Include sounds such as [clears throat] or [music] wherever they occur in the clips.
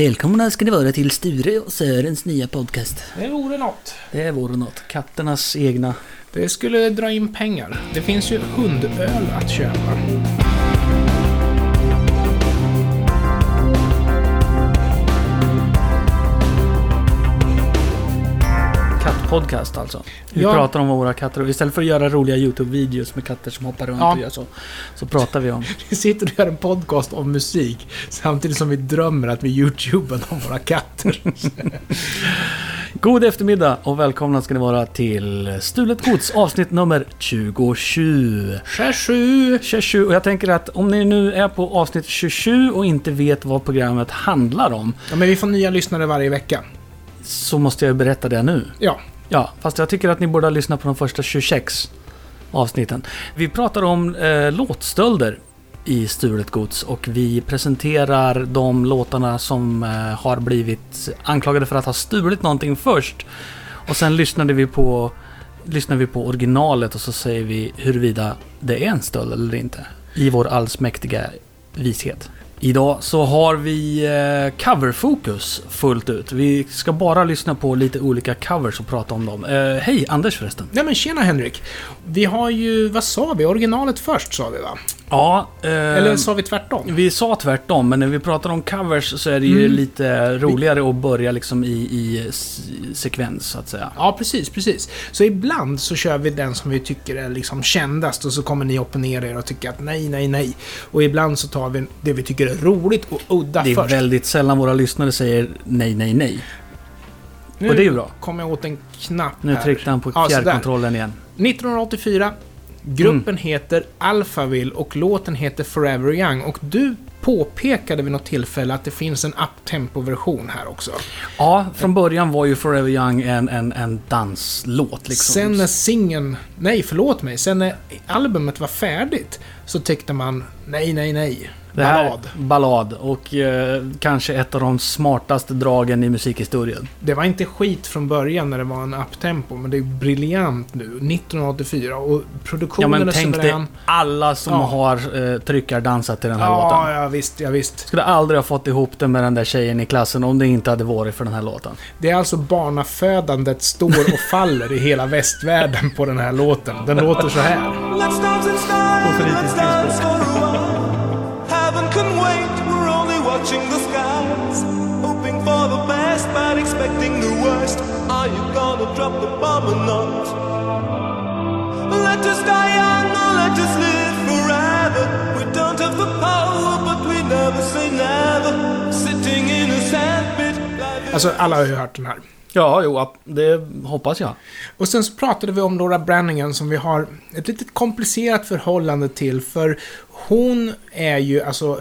Välkomna ska ni vara till Sture och Sörens nya podcast. Det vore något. Det vore något. Katternas egna. Det skulle dra in pengar. Det finns ju hundöl att köpa. Kattpodcast alltså. Vi Ja. pratar om våra katter istället för att göra roliga YouTube-videos med katter som hoppar runt Ja. och gör så. Så pratar vi om... [laughs] Vi sitter och gör en podcast om musik samtidigt som vi drömmer att vi youtubar om våra katter. [laughs] God eftermiddag och välkomna ska ni vara till Stulet Gods avsnitt nummer 27. 27. 27 och jag tänker att om ni nu är på avsnitt 27 och inte vet vad programmet handlar om Ja, men vi får nya lyssnare varje vecka. så måste jag berätta det nu. Ja, Ja, fast jag tycker att ni borde ha lyssnat på de första 26 avsnitten. Vi pratar om eh, låtstölder i Stulet Gods och vi presenterar de låtarna som eh, har blivit anklagade för att ha stulit någonting först. Och sen lyssnade vi på, lyssnar vi på originalet och så säger vi huruvida det är en stöld eller inte. I vår allsmäktiga vishet. Idag så har vi eh, coverfokus fullt ut. Vi ska bara lyssna på lite olika covers och prata om dem. Eh, Hej Anders förresten. Nej men tjena Henrik. Vi har ju, vad sa vi? Originalet först sa vi va? Ja, eh, Eller sa vi tvärtom? vi sa tvärtom, men när vi pratar om covers så är det ju Mm. lite roligare att börja liksom i, i sekvens så att säga. Ja, precis, precis. Så ibland så kör vi den som vi tycker är liksom kändast och så kommer ni opponera er och tycker att nej, nej, nej. Och ibland så tar vi det vi tycker är roligt och udda Det är först. väldigt sällan våra lyssnare säger nej, nej, nej. Nu och det är ju bra. kommer jag åt en knapp Nu här. tryckte han på Ja, fjärrkontrollen igen. 1984. Gruppen Mm. heter Alphaville och låten heter Forever Young. Och du påpekade vid något tillfälle att det finns en uptempo-version här också. Ja, från början var ju Forever Young en, en, en danslåt liksom. Sen när singeln... Nej, förlåt mig. Sen när albumet var färdigt så tyckte man nej, nej, nej. Det här, Ballad. Ballad. Och eh, kanske ett av de smartaste dragen i musikhistorien. Det var inte skit från början när det var en uptempo, men det är briljant nu. 1984 och Ja produktionen men är tänk dig suverän. alla som Ja. har eh, tryckardansat till den här Ja, låten. ja, visst, ja, visst. Skulle aldrig ha fått ihop det med den där tjejen i klassen om det inte hade varit för den här låten. Det är alltså barnafödandet står och faller i hela västvärlden på den här låten. Den låter så här. Dance can wait, we're only watching the skies. Hoping for the best, but expecting the worst. Are you gonna drop the bomb or not? Let us die young or let us live forever. We don't have the power, but we never say never. Sitting in a sandpit. Alltså, alla har ju hört den här. Ja, jo, det hoppas jag. Och sen så pratade vi om Laura Brannigan som vi har ett litet komplicerat förhållande till. För hon är ju alltså...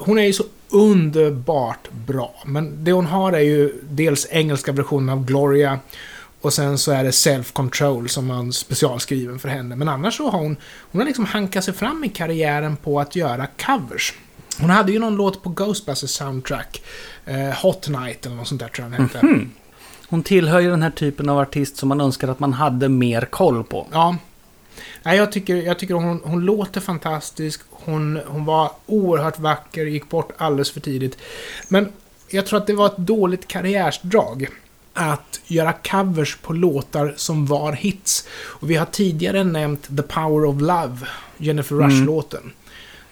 Hon är ju så underbart bra. Men det hon har är ju dels engelska versionen av Gloria. Och sen så är det Self Control som man specialskriven för henne. Men annars så har hon... Hon har liksom hankat sig fram i karriären på att göra covers. Hon hade ju någon låt på Ghostbusters soundtrack. Eh, Hot Night eller något sånt där tror jag den hette. Hon tillhör ju den här typen av artist som man önskar att man hade mer koll på. Ja. Nej, jag tycker, jag tycker hon, hon låter fantastisk. Hon, hon var oerhört vacker, gick bort alldeles för tidigt. Men jag tror att det var ett dåligt karriärsdrag att göra covers på låtar som var hits. Och vi har tidigare nämnt The Power of Love, Jennifer Rush-låten.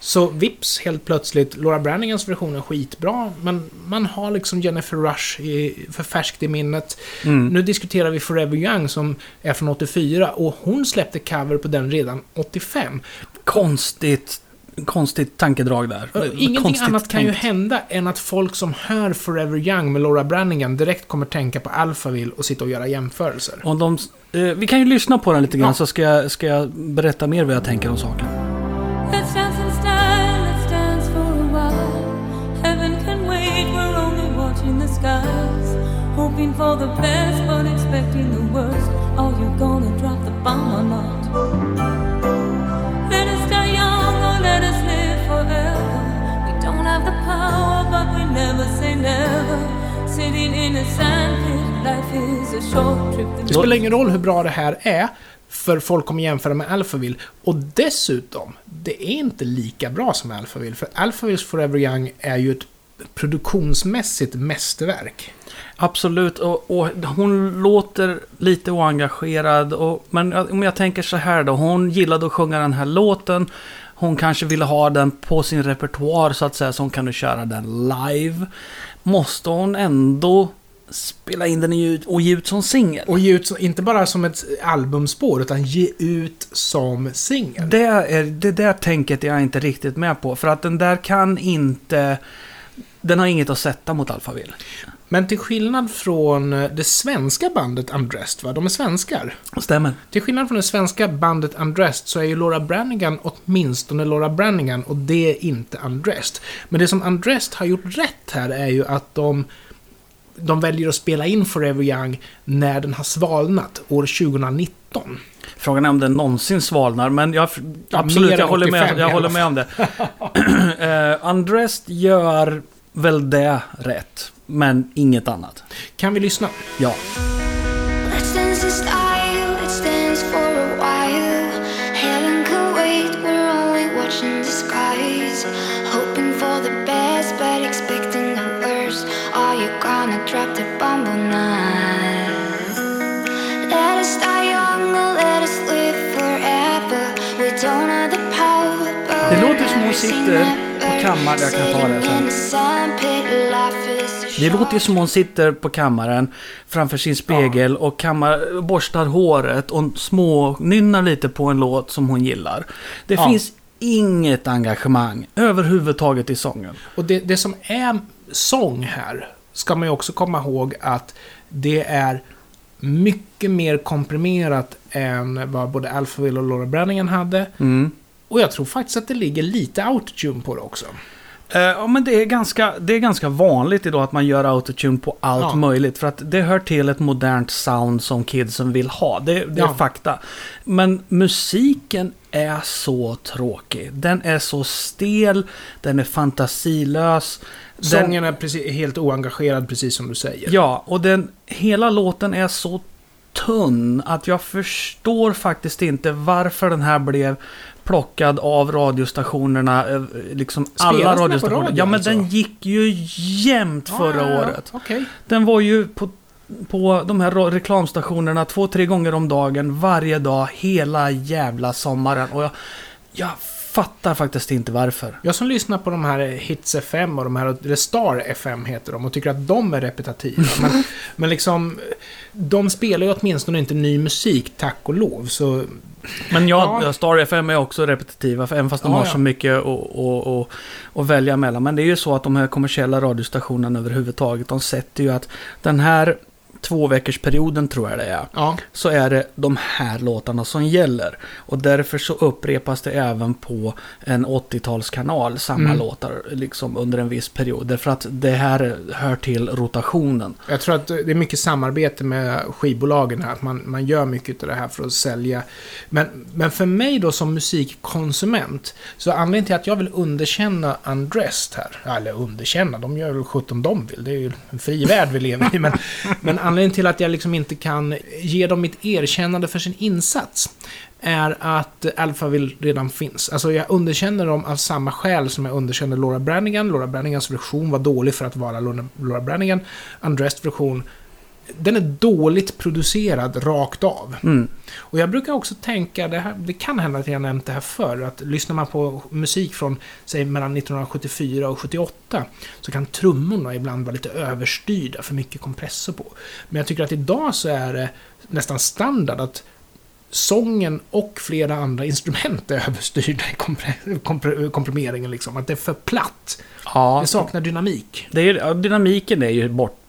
Så vips, helt plötsligt, Laura Brannigans version är skitbra, men man har liksom Jennifer Rush i, för färskt i minnet. Nu diskuterar vi Forever Young som är från 84 och hon släppte cover på den redan 85. Konstigt, konstigt tankedrag där. Ingenting Konstigt annat kan ju tänkt. hända än att folk som hör Forever Young med Laura Brannigan direkt kommer tänka på Alphaville och sitta och göra jämförelser. Och de, eh, vi kan ju lyssna på den lite grann Ja. så ska jag, ska jag berätta mer vad jag tänker om saken. Hoping for the best, but expecting the worst. Are you gonna drop the bomb or not? Let us die young or let us live forever. We don't have the power, but we never say never. Sitting in a sandpit, life is a short trip. Det spelar ingen roll hur bra det här är, för folk kommer jämföra med Alphaville. Och dessutom, det är inte lika bra som Alphaville, för Alphavilles Forever Young är ju ett produktionsmässigt mästerverk. Absolut, och, och hon låter lite oengagerad. Och, men om jag tänker så här då, hon gillade att sjunga den här låten. Hon kanske ville ha den på sin repertoar så att säga, så hon kunde köra den live. Måste hon ändå spela in den och ge ut som singel? Och ge ut, inte bara som ett albumspår, utan ge ut som singel. Det, är, det där tänket är jag inte riktigt med på. För att den där kan inte... Den har inget att sätta mot Alphaville. Men till skillnad från eh, det svenska bandet Undressed, va? De är svenskar. Stämmer. Till skillnad från det svenska bandet Undressed så är ju Laura Branigan åtminstone Laura Branigan och det är inte Undressed. Men det som Undressed har gjort rätt här är ju att de, de väljer att spela in Forever Young när den har svalnat, år 2019. Frågan är om den någonsin svalnar, men jag, Ja, absolut, jag håller, 85 med, jag håller med om det. uh, [clears throat] Undressed gör väl det rätt, men inget annat. Kan vi lyssna? Ja. Det låter som hon sitter på kammaren. Jag kan ta det sen. Det låter ju som hon sitter på kammaren framför sin spegel och kammar, borstar håret och små nynnar lite på en låt som hon gillar. Det Ja. finns inget engagemang överhuvudtaget i sången. Och det, det som är sång här, ska man ju också komma ihåg att det är mycket mer komprimerat än vad både Alphaville och Laura Branningen hade. Mm. Och jag tror faktiskt att det ligger lite autotune på det också. Eh, Ja, men det är, ganska, det är ganska vanligt idag att man gör autotune på allt Ja. möjligt. För att det hör till ett modernt sound som kidsen vill ha. Det, det är Ja. fakta. Men musiken är så tråkig. Den är så stel, den är fantasilös. Den, Sången är precis, helt oengagerad, precis som du säger. Ja, och den, hela låten är så tunn att jag förstår faktiskt inte varför den här blev plockad av radiostationerna. eh, Liksom Spelas alla radiostationer. radio ja, men alltså? den gick ju jämnt förra Ja, året. Okej. Den var ju på, på de här reklamstationerna två, tre gånger om dagen, varje dag, hela jävla sommaren. Och jag, jag fattar faktiskt inte varför. Jag som lyssnar på de här Hits FM och de här, eller Star FM heter de, och tycker att de är repetitiva. [laughs] men, men liksom, de spelar ju åtminstone inte ny musik, tack och lov. Så Men ja, Ja. Star FM är också repetitiva, för även fast de Ja, har ja. så mycket att välja mellan. Men det är ju så att de här kommersiella radiostationerna överhuvudtaget, de sätter ju att den här två veckors perioden tror jag det är, ja, så är det de här låtarna som gäller. Och därför så upprepas det även på en 80-talskanal, samma Mm. låtar liksom under en viss period. Därför att det här hör till rotationen. jag tror att det är mycket samarbete med skivbolagen här, att man, man gör mycket av det här för att sälja. Men, men för mig då som musikkonsument, så anledningen till att jag vill underkänna Undressed här, eller underkänna, de gör väl 17 de vill, det är ju en fri värld vi lever i, men, [laughs] men anledningen till att jag liksom inte kan ge dem mitt erkännande för sin insats är att Alphaville redan finns. Alltså jag underkänner dem av samma skäl som jag underkänner Laura Branigan. Laura Branigans version var dålig för att vara Laura Brannigan. Branigan. Undressed version, den är dåligt producerad rakt av. Mm. Och jag brukar också tänka, det, här, det kan hända att jag nämnt det här förr, att lyssnar man på musik från, säg mellan 1974 och 78, så kan trummorna ibland vara lite överstyrda, för mycket kompressor på. Men jag tycker att idag så är det nästan standard att sången och flera andra [laughs] instrument är överstyrda i kompre- kompre- komprimeringen. Liksom. Att det är för platt. Ja, Det saknar dynamik. Det är, dynamiken är ju bortblåst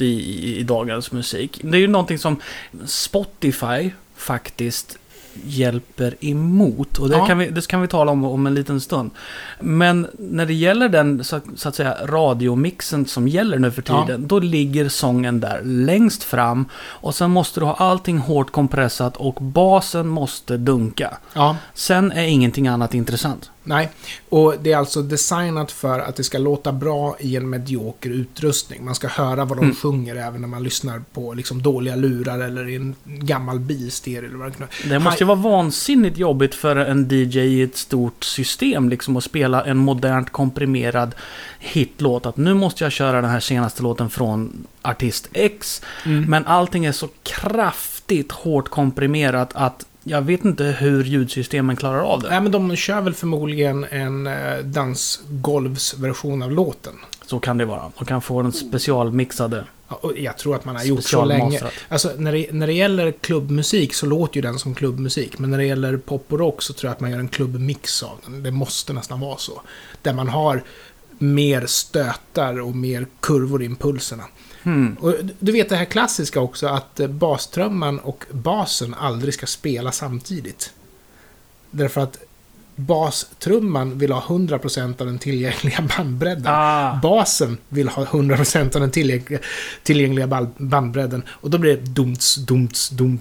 i, i, i dagens musik. Det är ju någonting som Spotify faktiskt hjälper emot. Och det, Ja. kan vi, det kan vi tala om om en liten stund. Men när det gäller den så, så att säga radiomixen som gäller nu för Ja. tiden. Då ligger sången där längst fram. Och sen måste du ha allting hårt kompressat och basen måste dunka. Ja. Sen är ingenting annat intressant. Nej, och det är alltså designat för att det ska låta bra i en medioker utrustning. Man ska höra vad de Mm. sjunger även när man lyssnar på liksom dåliga lurar eller i en gammal bilstereo eller vad det. Det måste ju vara vansinnigt jobbigt för en DJ i ett stort system liksom att spela en modernt komprimerad hitlåt. Att nu måste jag köra den här senaste låten från artist X. Mm. Men allting är så kraftigt hårt komprimerat att jag vet inte hur ljudsystemen klarar av det. Nej, men de kör väl förmodligen en eh, dansgolvsversion av låten. Så kan det vara. De kan få den specialmixade. Ja, och jag tror att man har gjort så länge. Alltså, när det, när det gäller klubbmusik så låter ju den som klubbmusik. Men när det gäller pop och rock så tror jag att man gör en klubbmix av den. Det måste nästan vara så. Där man har mer stötar och mer kurvor i impulserna. Hmm. Och du vet det här klassiska också att eh, bastrumman och basen aldrig ska spela samtidigt. Därför att bastrumman vill ha 100% av den tillgängliga [laughs] bandbredden. Ah. Basen vill ha 100% av den tillgängliga, bandbredden. Och då blir det dumts, dumts, dum.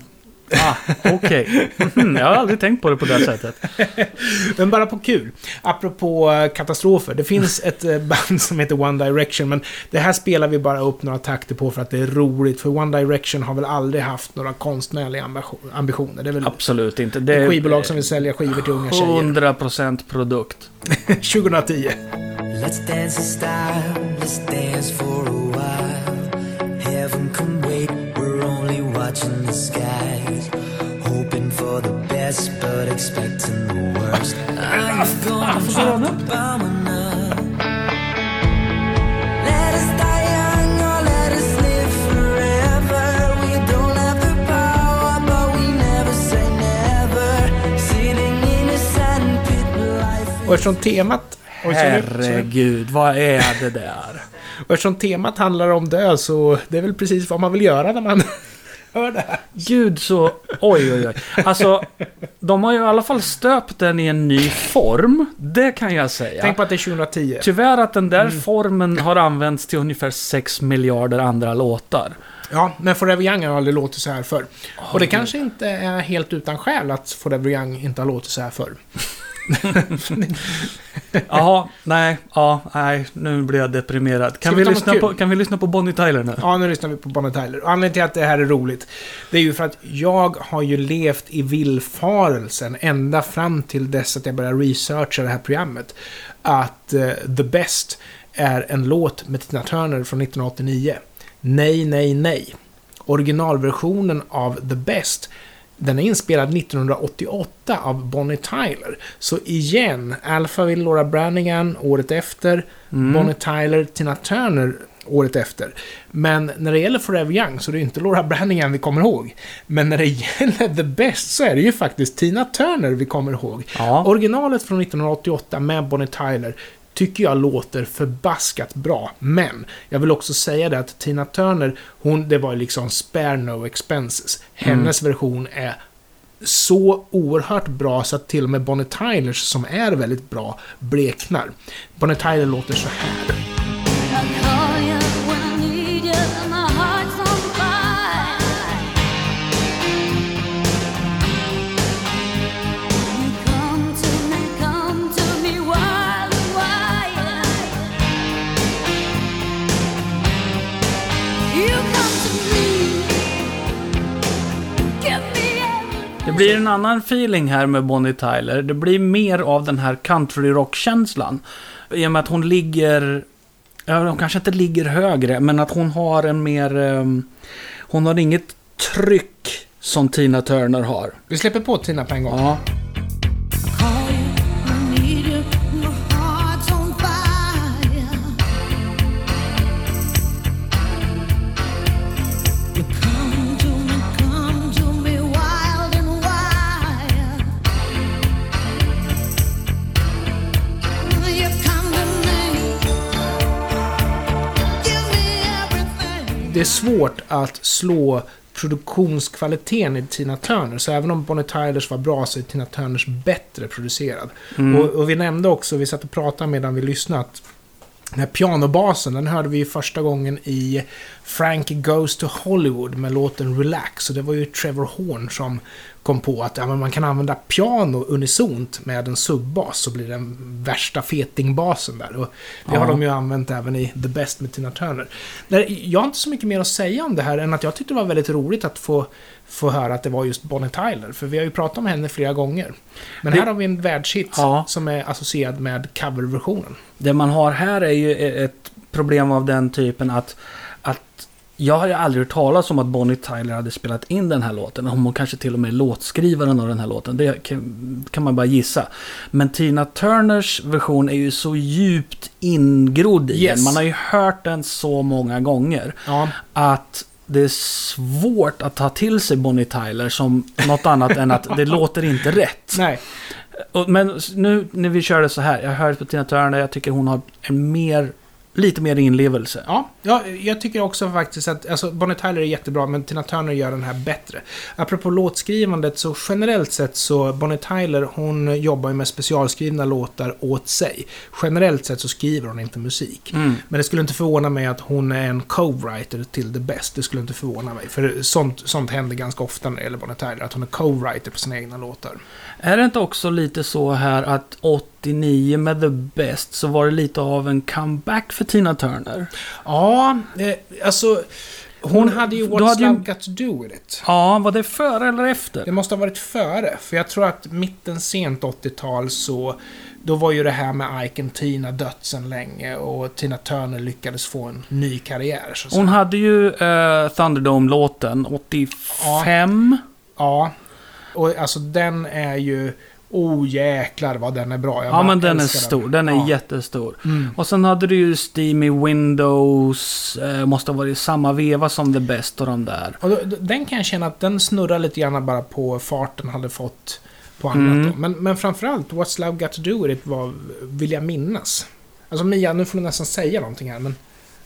Ah, Okej. Mhm, Jag har aldrig tänkt på det på det sättet. [laughs] Men bara på kul. Apropå eh, katastrofer. Det finns [laughs] ett eh, band som heter One Direction, men det här spelar vi bara upp några takter på för att det är roligt. För One Direction har väl aldaldrig haft några konstnärliga ambition- ambitioner. Det är väl Absolut inte. Det ett skivbolag som vill sälja skivor till unga tjejer. 100% produkt. [laughs] 2010. Let's dance in style, let's dance for a watching the skies. Hoping for the best, but expecting the worst. I'm gonna drop the bomb now. Let us die young or let us live forever. We don't have the power, but we never say never. Sitting in a sandpit, life Och eftersom temat... Herregud, vad är det där? [laughs] Och eftersom temat handlar om död så det är väl precis vad man vill göra när man hör det här. Gud så... Oj, oj, oj. Alltså, de har ju i alla fall stöpt den i en ny form. Det kan jag säga. Tänk på att det är 2010. Tyvärr att den där formen har använts till ungefär 6 miljarder andra låtar. Ja, men Forever Young har aldrig låtit så här förr. Och det kanske inte är helt utan skäl att Forever Young inte har låtit så här förr. [laughs] Jaha, nej, ja, nej, nu blir jag deprimerad. Kan vi, lyssna kul? på, kan vi lyssna på Bonnie Tyler nu? Ja, nu lyssnar vi på Bonnie Tyler. Och Anledningen till att det här är roligt, det är ju för att jag har ju levt i villfarelsen ända fram till dess att jag började researcha det här programmet. Att eh, The Best är en låt med Tina Turner från 1989. Nej, nej, nej. Originalversionen av The Best den är inspelad 1988 av Bonnie Tyler. Så igen, Alphaville, Laura Branigan året efter, Bonnie Tyler, Tina Turner året efter. Men när det gäller Forever Young så är det inte Laura Branigan vi kommer ihåg. Men när det [laughs] gäller The Best så är det ju faktiskt Tina Turner vi kommer ihåg. Ja. Originalet från 1988 med Bonnie Tyler tycker jag låter förbaskat bra. Men jag vill också säga det att Tina Turner, hon, det var liksom spare no expenses. Hennes version är så oerhört bra så att till och med Bonnie Tylers, som är väldigt bra, bleknar. Bonnie Tyler låter så här. Blir en annan feeling här med Bonnie Tyler. Det blir mer av den här country rock-känslan. I och med att hon ligger... Ja, hon kanske inte ligger högre, men att hon har en mer... ehm, hon har inget tryck som Tina Turner har. Vi släpper på Tina på en gång. Ja. Det är svårt att slå produktionskvaliteten i Tina Turner. Så även om Bonnie Tylers var bra så är Tina Turners bättre producerad. Och, och vi nämnde också, vi satt och pratade medan vi lyssnade, att Den här pianobasen, den hörde vi första gången i Frankie Goes to Hollywood med låten Relax. Och det var ju Trevor Horn som kom på att ja, man kan använda piano unisont med en subbas så blir det den värsta fetingbasen där. Och det Ja. har de ju använt även i The Best med Tina Turner. Där, jag har inte så mycket mer att säga om det här än att jag tyckte det var väldigt roligt att få, få höra att det var just Bonnie Tyler. För vi har ju pratat om henne flera gånger. Men Det- här har vi en världshit Ja. som är associerad med coverversionen. Det man har här är ju ett problem av den typen att, att jag har ju aldrig hört talas om att Bonnie Tyler hade spelat in den här låten. Om hon kanske till och med är låtskrivaren av den här låten. Det kan, kan man bara gissa. Men Tina Turners version är ju så djupt ingrodd i Yes. den. Man har ju hört den så många gånger. Ja, Att det är svårt att ta till sig Bonnie Tyler som något annat än att det låter inte rätt. nej. Men nu när vi körde så här, jag hör på Tina Turner, jag tycker hon har en mer, lite mer inlevelse. Ja, ja, jag tycker också faktiskt att alltså, Bonnie Tyler är jättebra, men Tina Turner gör den här bättre. Apropå låtskrivandet, så generellt sett så Bonnie Tyler, hon jobbar ju med specialskrivna låtar åt sig. Generellt sett så skriver hon inte musik. Mm. Men det skulle inte förvåna mig att hon är en co-writer till The Best. Det skulle inte förvåna mig. För sånt, sånt händer ganska ofta när det gäller Bonnie Tyler, att hon är co-writer på sina egna låtar. Är det inte också lite så här att 89 med The Best så var det lite av en comeback för Tina Turner? Ja, eh, alltså... Hon, hade ju What's hade ju- Love Got To Do With It. Ja, var det före eller efter? Det måste ha varit före, för jag tror att mitten, sent 80-tal så... Då var ju det här med Ike and Tina dött sedan länge och Tina Turner lyckades få en ny karriär. Så. Hon hade ju uh, Thunderdome-låten 85. Ja. Och alltså den är ju... Oh jäklar vad den är bra. Jag Ja, men den är stor. Den är Ja. jättestor. Mm. Och sen hade du ju Steamy Windows, eh, måste ha varit i samma veva som The Best och de där. Och då, den kan jag känna att den snurrar lite grann bara på farten hade fått på annat Mm. Men, men framförallt, What's Love Got To Do With It var, vill jag minnas. Alltså Mia, nu får du nästan säga någonting här, men...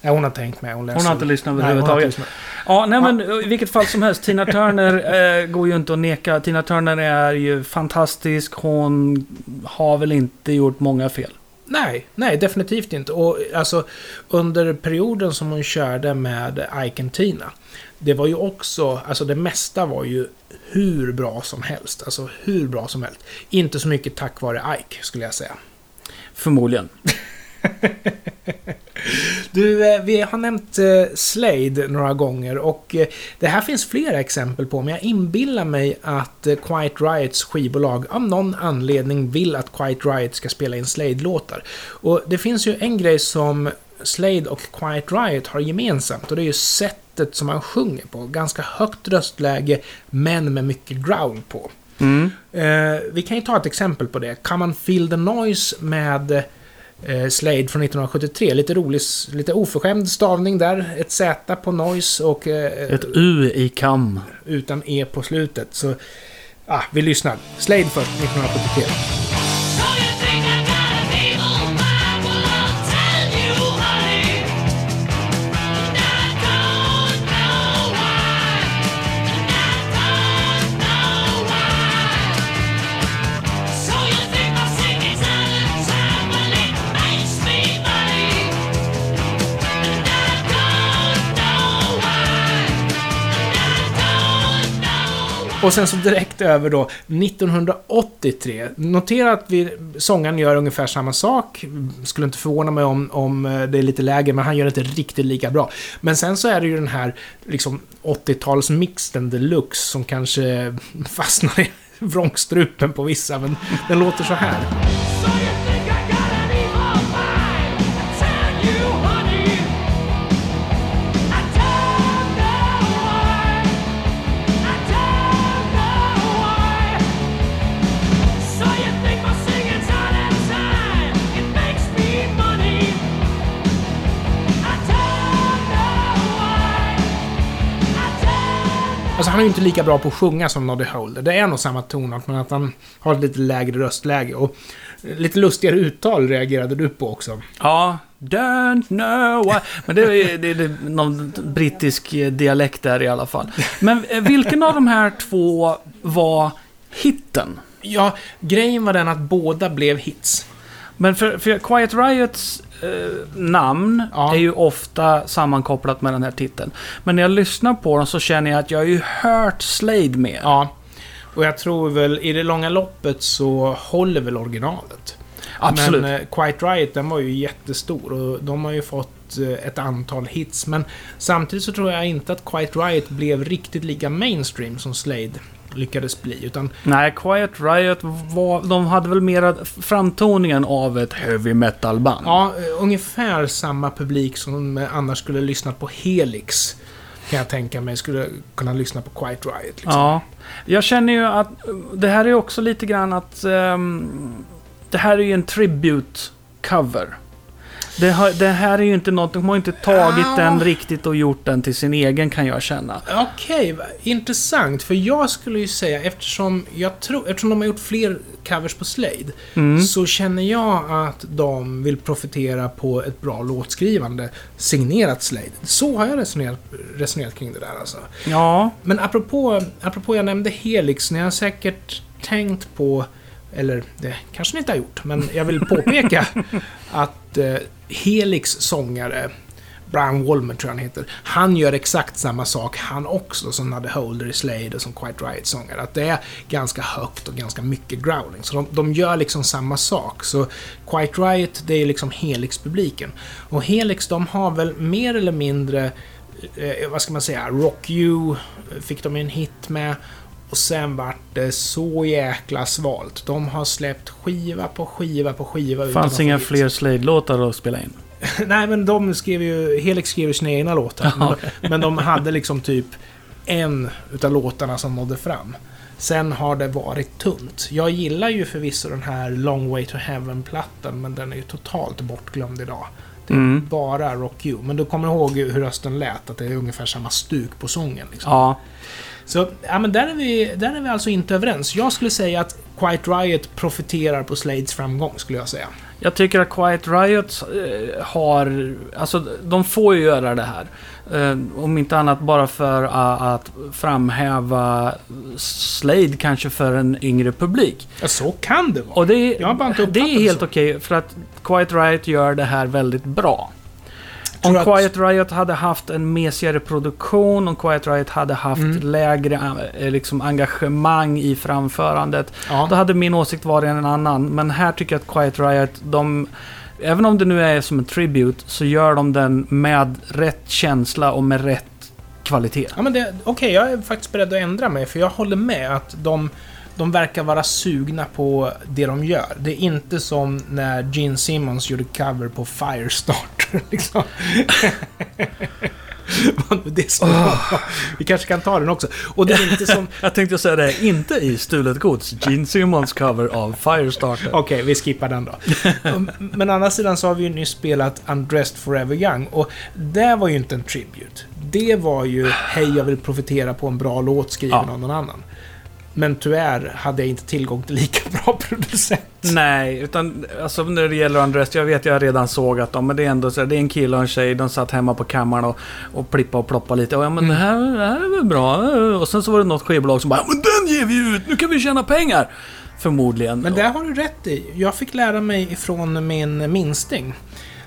Nej, hon har tänkt med. Hon, läser. Hon har inte lyssnat överhuvudtaget. Ja, nej men i vilket fall som helst. Tina Turner eh, går ju inte att neka. Tina Turner är ju fantastisk. Hon har väl inte gjort många fel. Nej, nej, definitivt inte. Och alltså, under perioden som hon körde med Ike and Tina, det var ju också, alltså det mesta var ju hur bra som helst. Alltså hur bra som helst. Inte så mycket tack vare Ike, skulle jag säga. Förmodligen. [laughs] Du, eh, vi har nämnt eh, Slade några gånger och eh, det här finns flera exempel på, men jag inbillar mig att Quiet Riots skivbolag av någon anledning vill att Quiet Riot ska spela in Slade-låtar. Och det finns ju en grej som Slade och Quiet Riot har gemensamt och det är ju sättet som man sjunger på. Ganska högt röstläge, men med mycket growl på. Mm. Vi kan ju ta ett exempel på det. Come on Feel the Noise med Slade från 1973. Lite rolig, lite oförskämd stavning där. Ett Z på Noise och eh, Ett U i kam. utan E på slutet. Så, ah, vi lyssnar. Slade först, 1973. Och sen så direkt över då 1983. Notera att vi, sångaren gör ungefär samma sak. Skulle inte förvåna mig om, om eh, det är lite lägre, men han gör det inte riktigt lika bra. Men sen så är det ju den här liksom 80-talsmixen deluxe som kanske [laughs] fastnar i vrångstrupen på vissa, men den låter så här. Han är ju inte lika bra på att sjunga som Noddy Holder. Det är nog samma tonart, men att han har ett lite lägre röstläge. Och lite lustigare uttal reagerade du på också. Ja, don't know why. Men det är, det är, någon brittisk eh, dialekt där i alla fall. Men eh, vilken av de här två var hitten? Ja, grejen var den att båda blev hits. Men för, för Quiet Riots eh, namn Ja. är ju ofta sammankopplat med den här titeln. Men när jag lyssnar på dem så känner jag att jag har ju hört Slade med. Ja. Och jag tror väl, i det långa loppet så håller väl originalet. Absolut. Men eh, Quiet Riot, den var ju jättestor och de har ju fått eh, ett antal hits. Men samtidigt så tror jag inte att Quiet Riot blev riktigt lika mainstream som Slade lyckades bli. Utan Nej, Quiet Riot var, de hade väl mera framtoningen av ett heavy metal-band. ja, ungefär samma publik som annars skulle lyssnat på Helix. Kan jag tänka mig skulle kunna lyssna på Quiet Riot. Liksom. Ja. Jag känner ju att det här är också lite grann att... ehm, det här är ju en tribute-cover. Det, har, det här är ju inte något, de har inte tagit Ah. den riktigt och gjort den till sin egen kan jag känna. Okej, va- intressant. För jag skulle ju säga, eftersom, jag tror, eftersom de har gjort fler covers på Slade, Mm. så känner jag att de vill profitera på ett bra låtskrivande signerat Slade. Så har jag resonerat, resonerat kring det där alltså. Ja, Men apropå, apropå jag nämnde Helix, ni har säkert tänkt på, eller det kanske ni inte har gjort, men jag vill påpeka [laughs] att eh, Helix sångare, Brian Wollman tror jag han heter, han gör exakt samma sak han också som Nudde Holder i Slade och som Quiet Riot sångare. Att det är ganska högt och ganska mycket growling. Så de, de gör liksom samma sak. Så Quiet Riot, det är liksom Helix-publiken. Och Helix, de har väl mer eller mindre eh, vad ska man säga, Rock You fick de en hit med. Och sen vart det så jäkla svalt. De har släppt skiva på skiva på skiva. fanns inga fler Slade-låtar att spela in. [laughs] Nej, men de skrev ju... Helix skrev ju sina egna låtar. Men, men de hade liksom typ en utav låtarna som nådde fram. Sen har det varit tunt. Jag gillar ju förvisso den här Long Way to Heaven-plattan, men den är ju totalt bortglömd idag. Det är Mm. bara Rock You. Men du kommer ihåg hur rösten lät, att det är ungefär samma stuk på sången. Liksom. Ja, Så, ja men där är, vi, där är vi alltså inte överens. Jag skulle säga att Quiet Riot profiterar på Slades framgång, skulle jag säga. jag tycker att Quiet Riot eh, har... Alltså, de får ju göra det här. Eh, om inte annat bara för att framhäva Slade kanske för en yngre publik. Ja, så kan det vara. Och det, Jag har bara inte det är helt okej för att Quiet Riot gör det här väldigt bra. Om att- Quiet Riot hade haft en mesigare produktion, om Quiet Riot hade haft Mm. lägre eh, liksom, engagemang i framförandet, Ja. då hade min åsikt varit en annan. Men här tycker jag att Quiet Riot, de... Även om det nu är som en tribute, så gör de den med rätt känsla och med rätt kvalitet. Ja, men det, okej, jag är faktiskt beredd att ändra mig, för jag håller med att de, de verkar vara sugna på det de gör. Det är inte som när Gene Simmons gjorde cover på Firestarter, [laughs] liksom. Vara. Vi kanske kan ta den också. Och det är inte som... [laughs] Jag tänkte säga det, inte i Stulet Gods, Gene Simmons cover av Firestarter. Okej, vi skippar den då. [laughs] Men å andra sidan så har vi ju nyss spelat Undressed Forever Young och det var ju inte en tribute. Det var ju Hej, jag vill profitera på en bra låt skriven Ja. av någon annan. Men tyvärr hade jag inte tillgång till lika bra [laughs] producent. Nej, utan alltså när det gäller Undressed, jag vet jag redan såg att de, men det är ändå så här, det är en kille och en tjej, de satt hemma på kammaren och, och plippa och ploppa lite. Och ja men det, här, det här är väl bra. Och sen så var det något skivbolag som bara, "Ja, men den ger vi ut, nu kan vi tjäna pengar! Förmodligen. Men det har du rätt i. Jag fick lära mig ifrån min minsting,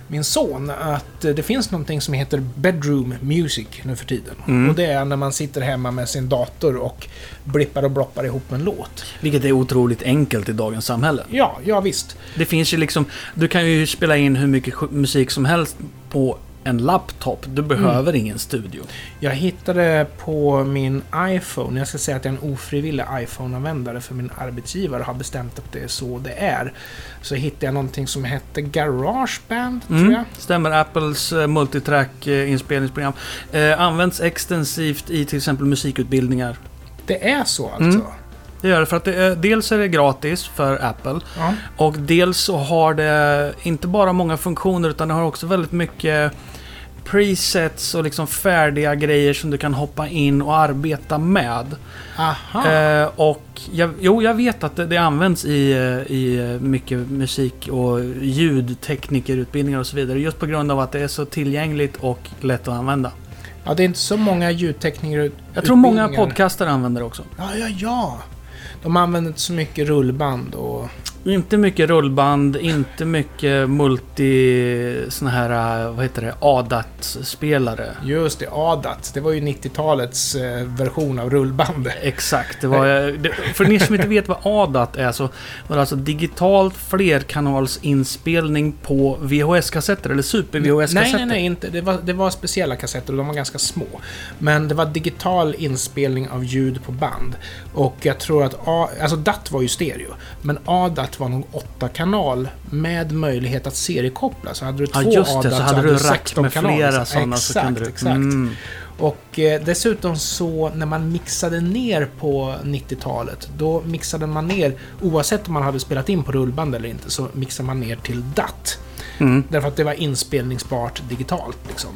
min son, att eh, det finns någonting som heter bedroom music nu för tiden. Mm. Och det är när man sitter hemma med sin dator och blippar och bloppar ihop en låt. Vilket är otroligt enkelt i dagens samhälle. Ja, ja visst. Det finns ju liksom, du kan ju spela in hur mycket musik som helst på en laptop. Du behöver ingen studio. Jag hittade på min iPhone, jag ska säga att jag är en ofrivillig iPhone-användare för min arbetsgivare har bestämt att det är så det är. Så hittade jag någonting som hette Garageband, tror Mm, jag. stämmer. Apples eh, multitrack eh, eh, används extensivt i till exempel musikutbildningar. Det är så alltså? Mm. Det gör det för att det är, dels är det gratis för Apple Ja. och dels så har det inte bara många funktioner utan det har också väldigt mycket presets och liksom färdiga grejer som du kan hoppa in och arbeta med. Aha. Eh, och jag, jo, jag vet att det, det används i, eh, i eh, mycket musik och ljudteknikerutbildningar och så vidare. Just på grund av att det är så tillgängligt och lätt att använda. Ja, det är inte så många ljudtekniker Jag tror många podcastare använder det också. Ja, ja, ja. De använder inte så mycket rullband och Inte mycket rullband, inte mycket multi... Såna här, vad heter det, ADAT-spelare. Just det, ADAT. Det var ju 90-talets eh, version av rullband. Exakt, det var... Det, för ni som inte vet vad ADAT är så var det alltså digitalt flerkanalsinspelning på VHS-kassetter eller super-VHS-kassetter. Nej, nej, nej, inte. Det var, det var speciella kassetter och de var ganska små. Men det var digital inspelning av ljud på band. Och jag tror att... A, alltså DAT var ju stereo. Men ADAT var nog 8-kanal med möjlighet att seriekoppla. Så hade du två Ja, just det. Så hade du rack 16 med kanaler. flera sådana. Exakt, så kunde du, exakt. Mm. Och eh, dessutom så när man mixade ner på 90-talet, då mixade man ner, oavsett om man hade spelat in på rullband eller inte, så mixade man ner till DAT. Mm. Därför att det var inspelningsbart digitalt liksom.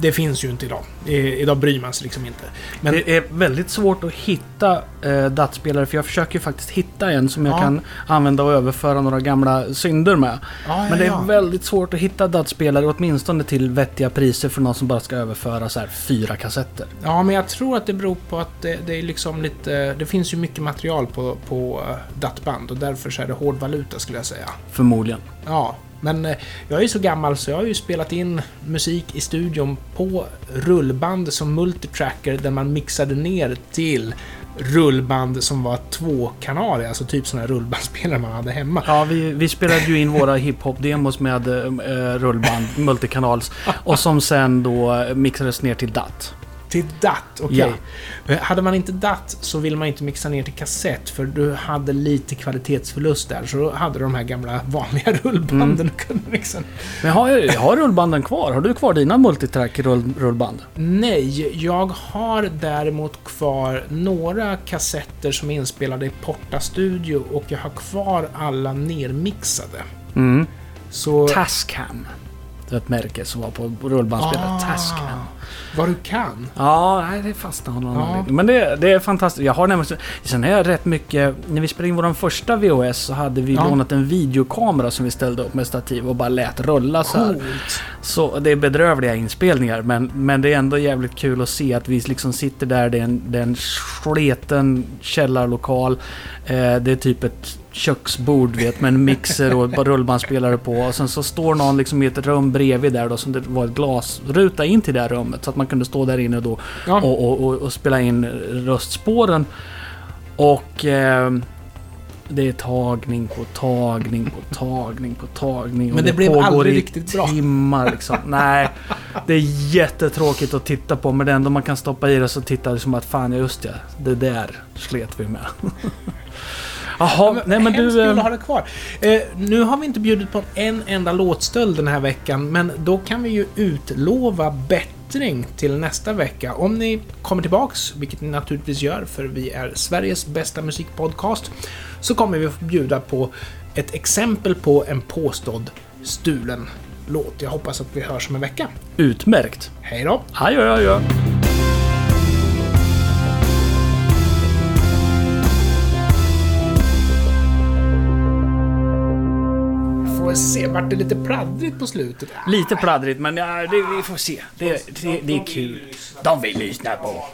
Det finns ju inte idag. I, idag bryr man sig liksom inte. Men det är väldigt svårt att hitta eh, DAT-spelare för jag försöker ju faktiskt hitta en som jag Ja. kan använda och överföra några gamla synder med. Ja, Men det är väldigt svårt att hitta DAT-spelare åtminstone till vettiga priser för någon som bara ska överföra så här fyra kassetter. Ja, men jag tror att det beror på att det, det är liksom lite... Det finns ju mycket material på, på eh, DAT-band och därför så är det hård valuta skulle jag säga. Förmodligen. Ja, men eh, jag är så gammal så jag har ju spelat in musik i studion på rullband som multitracker där man mixade ner till rullband som var tvåkanaliga, alltså typ sådana här rullbandspelare man hade hemma. Ja, vi, vi spelade ju in våra hiphop-demos med eh, rullband, multikanals. [laughs] Och som sen då mixades ner till DAT. Till DAT, okej. Ja. Eh, Hade man inte DAT så ville man inte mixa ner till kassett för du hade lite kvalitetsförlust där. Så då hade du de här gamla vanliga [laughs] rullbanden och kunde mixa Men har, har rullbanden kvar? Har du kvar dina multitrack-rullband? Nej, jag har däremot kvar några kassetter som är inspelade i Porta Studio och jag har kvar alla nermixade. Mm. Så... Tascam. Det är ett märke som var på rullbandspelare. Ah. Tascam. Vad du kan. Ja, nej, det fastnade av någon Ja. anledning. Men det, det är fantastiskt. Jag har nämligen... Sen har jag rätt mycket... När vi spelade in vår första VHS så hade vi Ja. lånat en videokamera som vi ställde upp med stativ och bara lät rulla så här. Så det är bedrövliga inspelningar men, men det är ändå jävligt kul att se att vi liksom sitter där, det är en, det är en sleten källarlokal. Eh, det är typ ett köksbord vet, med en mixer och rullbandspelare på. Och sen så står någon liksom i ett rum bredvid där då som det var ett glasruta in till det här rummet. Så att man kunde stå där inne då Ja. och, och, och, och spela in röstspåren. Och... Eh, det är tagning på tagning på tagning på tagning. Men det blev pågår aldrig riktigt bra. timmar liksom. Nej, det är jättetråkigt att titta på. Men det enda man kan stoppa i det så tittar det som att fan, just ja, det där slet vi med. [laughs] Jaha, nej men du... kul att eh, ha det kvar. Eh, nu har vi inte bjudit på en enda låtstöld den här veckan, men då kan vi ju utlova bättring till nästa vecka. Om ni kommer tillbaks, vilket ni naturligtvis gör, för vi är Sveriges bästa musikpodcast, så kommer vi att bjuda på ett exempel på en påstådd stulen låt. Jag hoppas att vi hörs om en vecka. Utmärkt. Hej då! Adjö, adjö. Se, vart det lite pladdrigt på slutet? Lite pladdrigt, men ja, det, vi får se. Det, det, det är kul. De vill lyssna på.